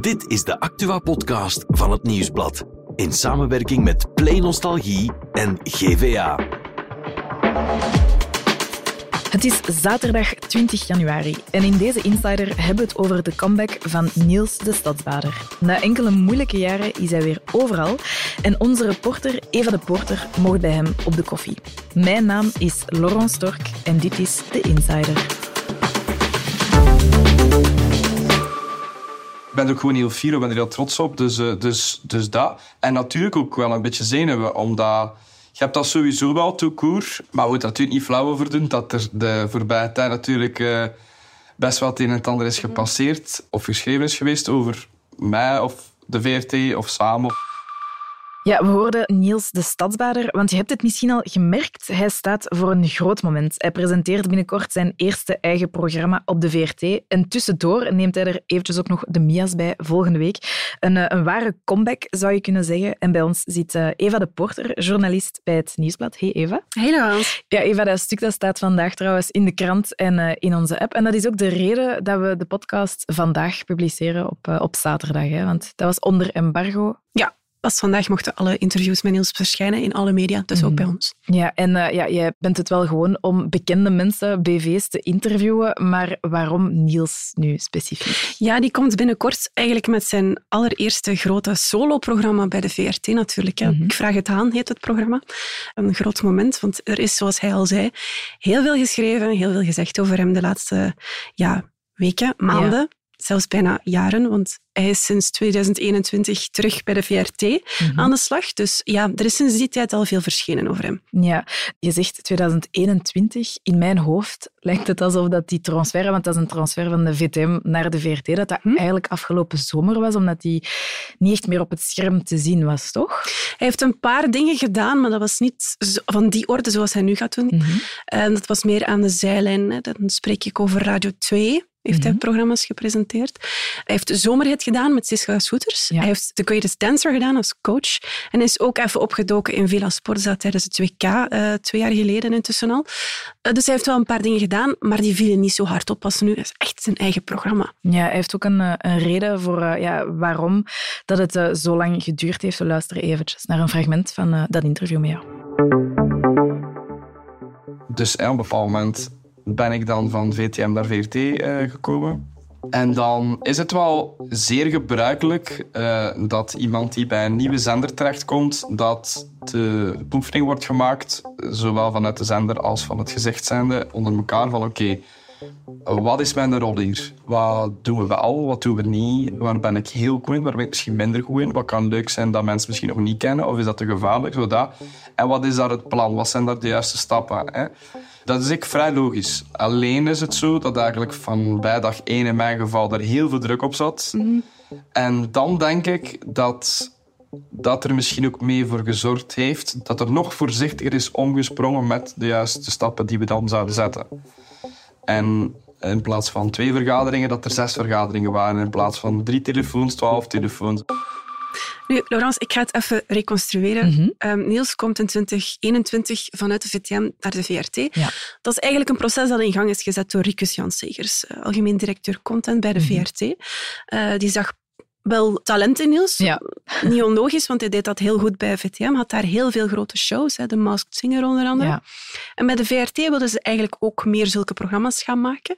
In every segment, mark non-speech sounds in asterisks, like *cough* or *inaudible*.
Dit is de Actua-podcast van het Nieuwsblad. In samenwerking met Play Nostalgie en GVA. Het is zaterdag 20 januari en in deze Insider hebben we het over de comeback van Niels de Stadsbader. Na enkele moeilijke jaren is hij weer overal en onze reporter Eva de Porter mocht bij hem op de koffie. Mijn naam is Laurent Stork en dit is de Insider. Ben er ook gewoon heel fier op, ben er heel trots op. Dus, uh, dus, dus dat. En natuurlijk ook wel een beetje zenuwen, omdat... Je hebt dat sowieso wel, court. Maar we moeten natuurlijk niet flauw over doen dat er de voorbije tijd natuurlijk uh, best wel het een en het ander is gepasseerd of geschreven is geweest over mij of de VRT of samen. Ja, we hoorden Niels de Stadsbader, want je hebt het misschien al gemerkt. Hij staat voor een groot moment. Hij presenteert binnenkort zijn eerste eigen programma op de VRT. En tussendoor neemt hij er eventjes ook nog de Mia's bij volgende week. Een, eh, een ware comeback, zou je kunnen zeggen. En bij ons zit eh, Eva de Porter, journalist bij het Nieuwsblad. Hey Eva. Hey Hans. Ja, Eva, dat stuk dat staat vandaag trouwens in de krant en uh, in onze app. En dat is ook de reden dat we de podcast vandaag publiceren op, op zaterdag. Hè? Want dat was onder embargo. Ja, Pas vandaag mochten alle interviews met Niels verschijnen in alle media, dus ook bij ons. Ja, en uh, ja, jij bent het wel gewoon om bekende mensen, BV's, te interviewen. Maar waarom Niels nu specifiek? Ja, die komt binnenkort eigenlijk met zijn allereerste grote solo-programma bij de VRT natuurlijk. Mm -hmm. Ik vraag het aan, heet het programma. Een groot moment, want er is, zoals hij al zei, heel veel geschreven, heel veel gezegd over hem de laatste ja, weken, maanden. Ja zelfs bijna jaren, want hij is sinds 2021 terug bij de VRT mm -hmm. aan de slag. Dus ja, er is sinds die tijd al veel verschenen over hem. Ja, je zegt 2021. In mijn hoofd lijkt het alsof dat die transfer, want dat is een transfer van de VTM naar de VRT, dat dat hm? eigenlijk afgelopen zomer was, omdat hij niet echt meer op het scherm te zien was, toch? Hij heeft een paar dingen gedaan, maar dat was niet van die orde zoals hij nu gaat doen. Mm -hmm. En dat was meer aan de zijlijn. Dan spreek ik over Radio 2 heeft mm -hmm. hij programma's gepresenteerd. Hij heeft de Zomerhit gedaan met Siska Soeters. Ja. Hij heeft The Greatest Dancer gedaan als coach. En is ook even opgedoken in Villa Sporza tijdens het WK, uh, twee jaar geleden intussen al. Uh, dus hij heeft wel een paar dingen gedaan, maar die vielen niet zo hard op als nu. Het is echt zijn eigen programma. Ja, hij heeft ook een, een reden voor uh, ja, waarom dat het zo lang geduurd heeft. We luisteren eventjes naar een fragment van dat interview met jou. Dus op een bepaald moment ben ik dan van VTM naar VRT uh, gekomen. En dan is het wel zeer gebruikelijk uh, dat iemand die bij een nieuwe zender terechtkomt, dat de beoefening wordt gemaakt, zowel vanuit de zender als van het gezichtszijnde, onder elkaar van oké, wat is mijn rol hier? Wat doen we wel, wat doen we niet? Waar ben ik heel goed in, waar ben ik misschien minder goed in? Wat kan leuk zijn dat mensen misschien nog niet kennen? Of is dat te gevaarlijk? Zodat. En wat is daar het plan? Wat zijn daar de juiste stappen? Hè? Dat is ik vrij logisch. Alleen is het zo dat eigenlijk van bij dag één in mijn geval er heel veel druk op zat. -hmm. En dan denk ik dat dat er misschien ook mee voor gezorgd heeft dat er nog voorzichtiger is omgesprongen met de juiste stappen die we dan zouden zetten. En in plaats van twee vergaderingen, dat er zes vergaderingen waren. In plaats van drie telefoons, twaalf telefoons. Nu, Laurence, ik ga het even reconstrueren. Mm -hmm. um, Niels komt in 2021 vanuit de VTM naar de VRT. Ja. Dat is eigenlijk een proces dat in gang is gezet door Rikus Janssegers, uh, algemeen directeur content bij de mm -hmm. VRT. Uh, die zag wel talent in Niels. Ja. Niet onlogisch, want hij deed dat heel goed bij VTM. Had daar heel veel grote shows, hè, de Masked Singer onder andere. Ja. En bij de VRT wilden ze eigenlijk ook meer zulke programma's gaan maken.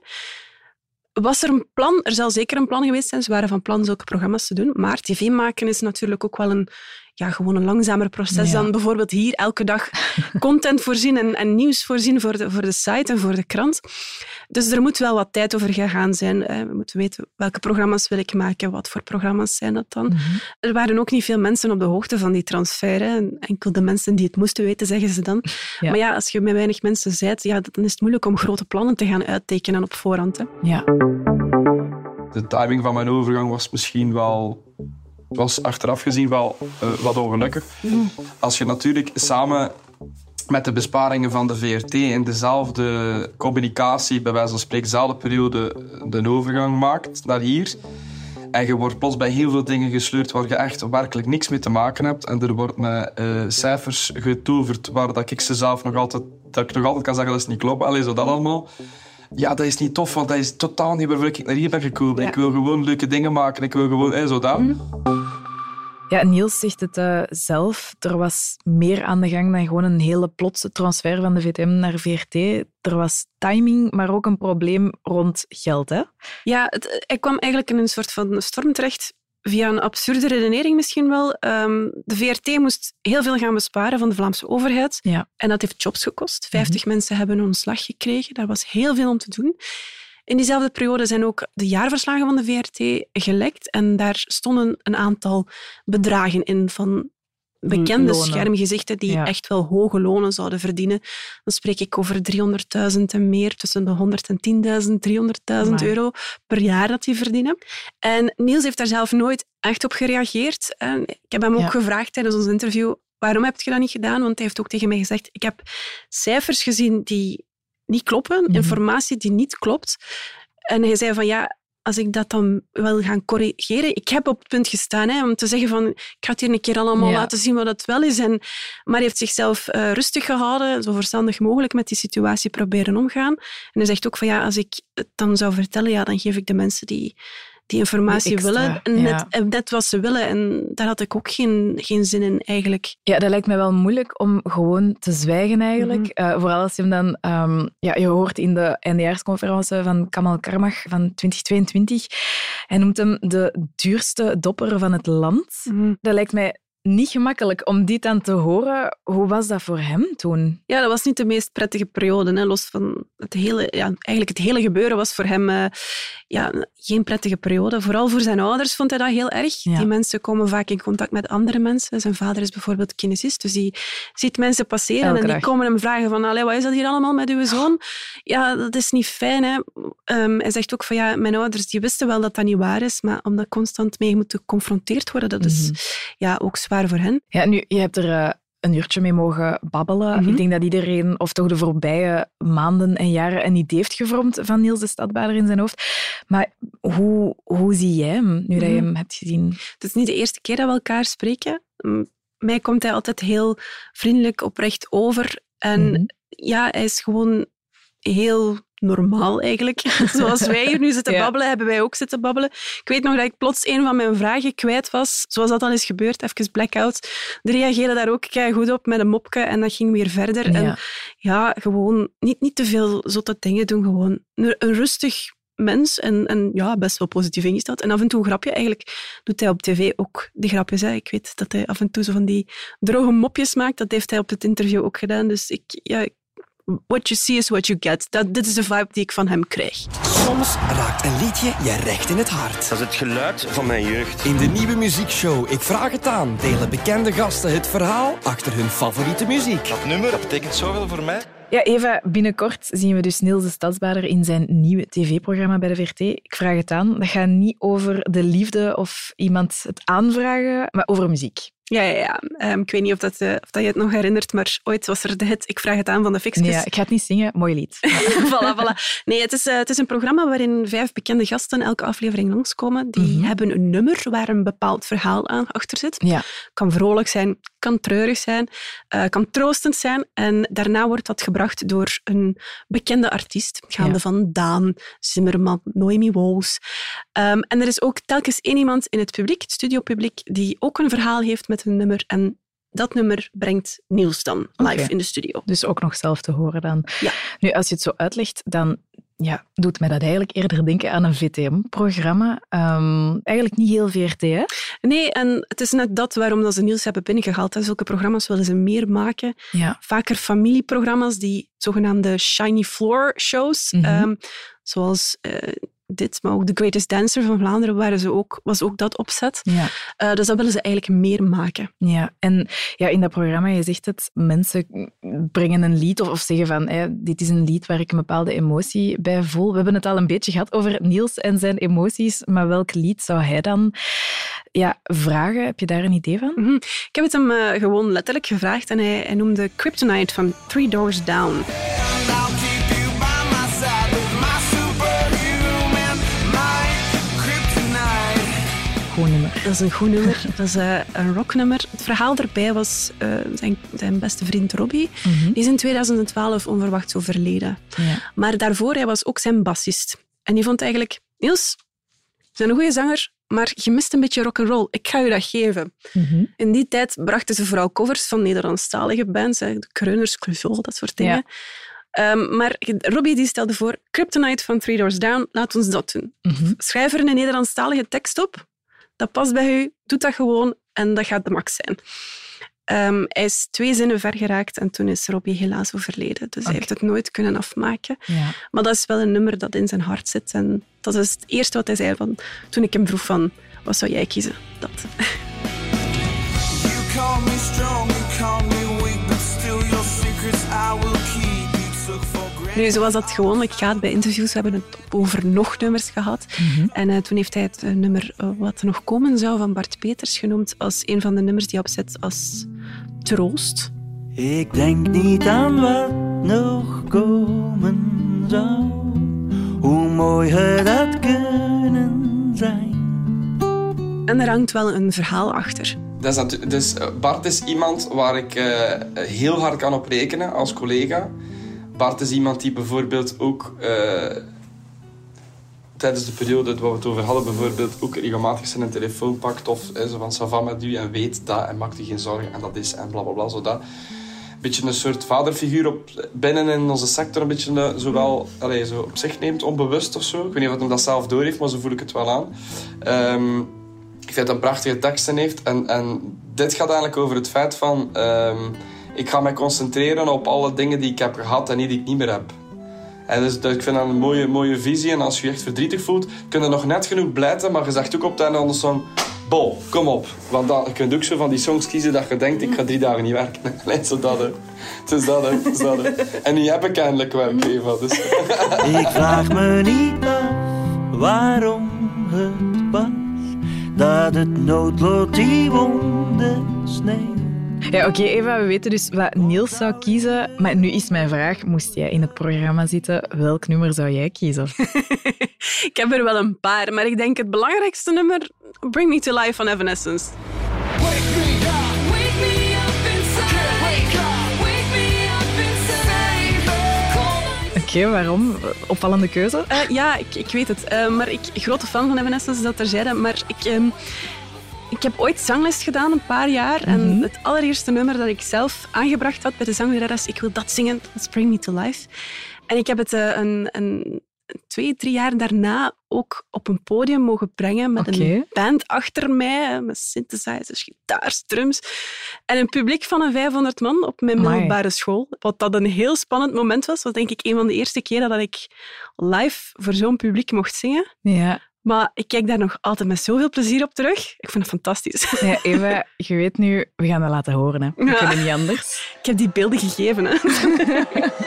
Was er een plan? Er zal zeker een plan geweest zijn. Ze waren van plan zulke programma's te doen. Maar tv maken is natuurlijk ook wel een, ja, gewoon een langzamer proces ja. dan bijvoorbeeld hier elke dag *laughs* content voorzien en, en, nieuws voorzien voor de, voor de site en voor de krant. Dus er moet wel wat tijd over gegaan zijn. We moeten weten welke programma's wil ik maken, wat voor programma's zijn dat dan. Mm -hmm. Er waren ook niet veel mensen op de hoogte van die transfer. Hè. Enkel de mensen die het moesten weten, zeggen ze dan. Ja. Maar ja, als je met weinig mensen bent, ja, dan is het moeilijk om grote plannen te gaan uittekenen op voorhand. Hè. Ja. De timing van mijn overgang was misschien wel was achteraf gezien wel uh, wat ongelukkig. Als je natuurlijk samen met de besparingen van de VRT in dezelfde communicatie, bij wijze van spreken, dezelfde periode de overgang maakt naar hier. En je wordt plots bij heel veel dingen gesleurd waar je echt werkelijk niks mee te maken hebt. En er wordt met uh, cijfers getoverd waar dat ik ze zelf nog altijd, dat ik nog altijd kan zeggen dat is niet klopt. Alleen zo dat allemaal. Ja, dat is niet tof, want dat is totaal niet waarvoor ik naar hier ben gekomen. Ik wil gewoon leuke dingen maken. Ik wil gewoon, hè, zo dat. Mhm. Ja, Niels zegt het uh, zelf. Er was meer aan de gang dan gewoon een hele plotse transfer van de VTM naar VRT. Er was timing, maar ook een probleem rond geld. Hè? Ja, het, hij kwam eigenlijk in een soort van storm terecht via een absurde redenering misschien wel. Um, de VRT moest heel veel gaan besparen van de Vlaamse overheid. Ja. En dat heeft jobs gekost. 50 mhm. mensen hebben ontslag gekregen. Daar was heel veel om te doen. In diezelfde periode zijn ook de jaarverslagen van de VRT gelekt. En daar stonden een aantal bedragen in van bekende lonen. schermgezichten die echt wel hoge lonen zouden verdienen. Dan spreek ik over 300.000 en meer, tussen de 110.000 300.000 euro per jaar dat die verdienen. En Niels heeft daar zelf nooit echt op gereageerd. En ik heb hem ook gevraagd tijdens ons interview, waarom heb je dat niet gedaan? Want hij heeft ook tegen mij gezegd, ik heb cijfers gezien die niet kloppen, mhm. informatie die niet klopt. En hij zei van ja, als ik dat dan wil gaan corrigeren. Ik heb op het punt gestaan hè, om te zeggen van ik ga het hier een keer allemaal laten zien wat het wel is. En, maar hij heeft zichzelf uh, rustig gehouden, zo verstandig mogelijk met die situatie proberen omgaan. En hij zegt ook van ja, als ik het dan zou vertellen, ja, dan geef ik de mensen die die informatie willen. Net, net wat ze willen. En daar had ik ook geen, geen zin in, eigenlijk. Ja, dat lijkt me wel moeilijk om gewoon te zwijgen, eigenlijk. Mm vooral als je hem dan... Um, ja, je hoort in de eindejaarsconferentie van Kamal Karmach van 2022. Hij noemt hem de duurste dopper van het land. Mhm. Dat lijkt mij niet gemakkelijk om dit dan te horen. Hoe was dat voor hem toen? Ja, dat was niet de meest prettige periode. Hè. Los van het hele, ja, eigenlijk het hele gebeuren was voor hem uh, ja, geen prettige periode. Vooral voor zijn ouders vond hij dat heel erg. Die mensen komen vaak in contact met andere mensen. Zijn vader is bijvoorbeeld kinesist, dus die ziet mensen passeren en die komen hem vragen van Allee, wat is dat hier allemaal met uw zoon? Ja, dat is niet fijn. Hè. Um, hij zegt ook van ja, mijn ouders die wisten wel dat dat niet waar is, maar om dat constant mee moet geconfronteerd worden, dat is mhm. ja, ook zwaar voor hen. Ja, nu, je hebt er uh, een uurtje mee mogen babbelen. Mhm. Ik denk dat iedereen, of toch de voorbije maanden en jaren, een idee heeft gevormd van Niels de Stadbader in zijn hoofd. Maar hoe, hoe zie jij hem, nu dat je mhm. hem hebt gezien? Het is niet de eerste keer dat we elkaar spreken. Mij komt hij altijd heel vriendelijk, oprecht over. En mhm. ja, hij is gewoon heel normaal eigenlijk. *laughs* Zoals wij hier nu zitten babbelen, hebben wij ook zitten babbelen. Ik weet nog dat ik plots een van mijn vragen kwijt was, zoals dat al is gebeurd, even blackout. De reageerde daar ook goed op met een mopje en dat ging weer verder. Ja. En ja, gewoon niet, niet te veel zotte dingen doen, gewoon een rustig mens en, en ja, best wel positief ingesteld. En af en toe een grapje. Eigenlijk doet hij op tv ook die grapjes. Hè. Ik weet dat hij af en toe zo van die droge mopjes maakt. Dat heeft hij op het interview ook gedaan. Dus ik, ja, what you see is what you get. Dat, dit is de vibe die ik van hem krijg. Soms raakt een liedje je recht in het hart. Dat is het geluid van mijn jeugd. In de nieuwe muziekshow Ik Vraag Het Aan delen bekende gasten het verhaal achter hun favoriete muziek. Dat nummer dat betekent zoveel voor mij. Ja, Eva, binnenkort zien we dus Niels de Stadsbader in zijn nieuwe tv-programma bij de VRT. Ik vraag het aan. Dat gaat niet over de liefde of iemand het aanvragen, maar over muziek. Ja, ja, ja. Um, ik weet niet of, dat, uh, of dat je het nog herinnert, maar ooit was er de hit Ik vraag het aan van de Fixjes. Nee, ik ga het niet zingen. Mooi lied. *laughs* voilà, voilà. Nee, het is, uh, het is een programma waarin vijf bekende gasten elke aflevering langskomen. Die mhm. hebben een nummer waar een bepaald verhaal aan achter zit. Ja. Kan vrolijk zijn, kan treurig zijn, uh, kan troostend zijn. En daarna wordt dat gebracht door een bekende artiest, gaande van Daan, Zimmerman, Noemi Wolfs. Um, en er is ook telkens één iemand in het publiek, het studiopubliek, die ook een verhaal heeft met een nummer. En dat nummer brengt Niels dan live in de studio. Dus ook nog zelf te horen dan. Ja. Nu, als je het zo uitlegt, dan ja, doet mij dat eigenlijk eerder denken aan een VTM-programma. Ehm, eigenlijk niet heel VRT, hè? Nee, en het is net dat waarom dat ze Niels hebben binnengehaald. Hè. Zulke programma's willen ze meer maken. Ja. Vaker familieprogramma's, die zogenaamde shiny floor shows. Mm -hmm. zoals uh, dit, maar ook The Greatest Dancer van Vlaanderen waren ze ook, was ook dat opzet. Ja. Uh, dus dat willen ze eigenlijk meer maken. Ja, en ja, in dat programma, je zegt het, mensen brengen een lied of, of zeggen van dit is een lied waar ik een bepaalde emotie bij voel. We hebben het al een beetje gehad over Niels en zijn emoties, maar welk lied zou hij dan ja, vragen? Heb je daar een idee van? Mm -hmm. Ik heb het hem uh, gewoon letterlijk gevraagd en hij, hij noemde Kryptonite van Three Doors Down. Dat is een goed nummer. Dat is uh, een rocknummer. Het verhaal erbij was uh, zijn, zijn, beste vriend Robbie. Mm Die is in 2012 onverwachts overleden. Ja. Maar daarvoor hij was ook zijn bassist. En die vond eigenlijk... Niels, je bent een goede zanger, maar je mist een beetje rock'n'roll. Ik ga je dat geven. Mm -hmm. In die tijd brachten ze vooral covers van Nederlandstalige bands. Hè, de Kreuners, Clouseau, dat soort dingen. Ja. Um, maar Robbie die stelde voor, Kryptonite van Three Doors Down, laat ons dat doen. Mm -hmm. Schrijf er een Nederlandstalige tekst op. Dat past bij u, doe dat gewoon en dat gaat de max zijn. Um, hij is twee zinnen ver geraakt en toen is Robbie helaas overleden. Dus okay. hij heeft het nooit kunnen afmaken. Ja. Maar dat is wel een nummer dat in zijn hart zit. En dat is het eerste wat hij zei van, toen ik hem vroeg van, wat zou jij kiezen? Dat. You call me strong, you call me weak, but still your secrets I will keep. Nu, zoals dat gewoonlijk gaat bij interviews, we hebben het over nog nummers gehad. Mm -hmm. En uh, toen heeft hij het uh, nummer uh, wat nog komen zou van Bart Peters genoemd als een van de nummers die hij opzet als troost. Ik denk niet aan wat nog komen zou, hoe mooi het had kunnen zijn. En er hangt wel een verhaal achter. Dat is dus Bart is iemand waar ik heel hard kan op rekenen als collega. Bart is iemand die bijvoorbeeld ook uh, tijdens de periode waar we het over hadden, bijvoorbeeld ook regelmatig zijn telefoon pakt of van Sava met u en weet dat en maakt u geen zorgen en dat is en bla bla bla. Zo dat. Een beetje een soort vaderfiguur op, binnen in onze sector, een beetje uh, zowel allez, zo op zich neemt, onbewust of zo. Ik weet niet of hij dat zelf door heeft, maar zo voel ik het wel aan. Um, ik vind dat hij prachtige teksten heeft en, en dit gaat eigenlijk over het feit van. Um, ik ga mij concentreren op alle dingen die ik heb gehad en die ik niet meer heb. En dus, dus ik vind dat een mooie, mooie visie. En als je je echt verdrietig voelt, kun je nog net genoeg blijten. Maar je zegt ook op het einde van de song... Bo, kom op. Want dan, je kunt ook zo van die songs kiezen dat je denkt... Ik ga drie dagen niet werken. *laughs* Nee, zo dat, hè. Het is dat, hè. Het is dat, hè. En nu heb ik eindelijk werk, *laughs* Eva. Dus. Ik vraag me niet af waarom het was... Dat het noodlot die wonden sneeuwt. Ja, oké, okay, Eva, we weten dus wat Niels zou kiezen. Maar nu is mijn vraag, moest jij in het programma zitten, welk nummer zou jij kiezen? *laughs* ik heb er wel een paar, maar ik denk het belangrijkste nummer, Bring Me To Life van Evanescence. Oké, okay, waarom? Opvallende keuze? Uh, ja, ik, ik weet het. Uh, maar ik grote fan van Evanescence, dat terzijde. Maar ik... Um, ik heb ooit zangles gedaan, een paar jaar. En Mhm. het allereerste nummer dat ik zelf aangebracht had bij de zanglerares, ik wil dat zingen, Bring Me To Life. En ik heb het uh, een, een, twee, drie jaar daarna ook op een podium mogen brengen met een band achter mij, met synthesizers, gitaars, drums. En een publiek van een 500 man op mijn middelbare school. Wat dat een heel spannend moment was. was denk ik een van de eerste keren dat ik live voor zo'n publiek mocht zingen. Ja. Maar ik kijk daar nog altijd met zoveel plezier op terug. Ik vind het fantastisch. ja, Eva, je weet nu, we gaan dat laten horen. Hè. We Ja. kunnen niet anders. Ik heb die beelden gegeven. Hè. *laughs*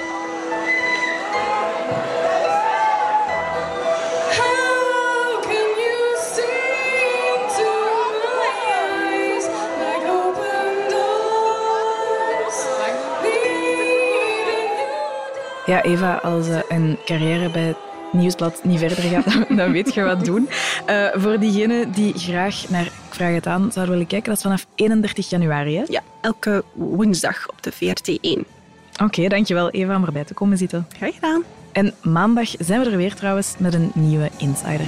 Ja, Eva, als eh, een carrière bij Nieuwsblad niet verder gaat, dan, dan weet je wat doen. Eh, voor diegenen die graag naar Ik Vraag Het Aan zouden willen kijken, dat is vanaf 31 januari. hè? Ja, elke woensdag op de VRT 1. Oké, dankjewel Eva om erbij te komen zitten. Graag gedaan. En maandag zijn we er weer trouwens met een nieuwe Insider.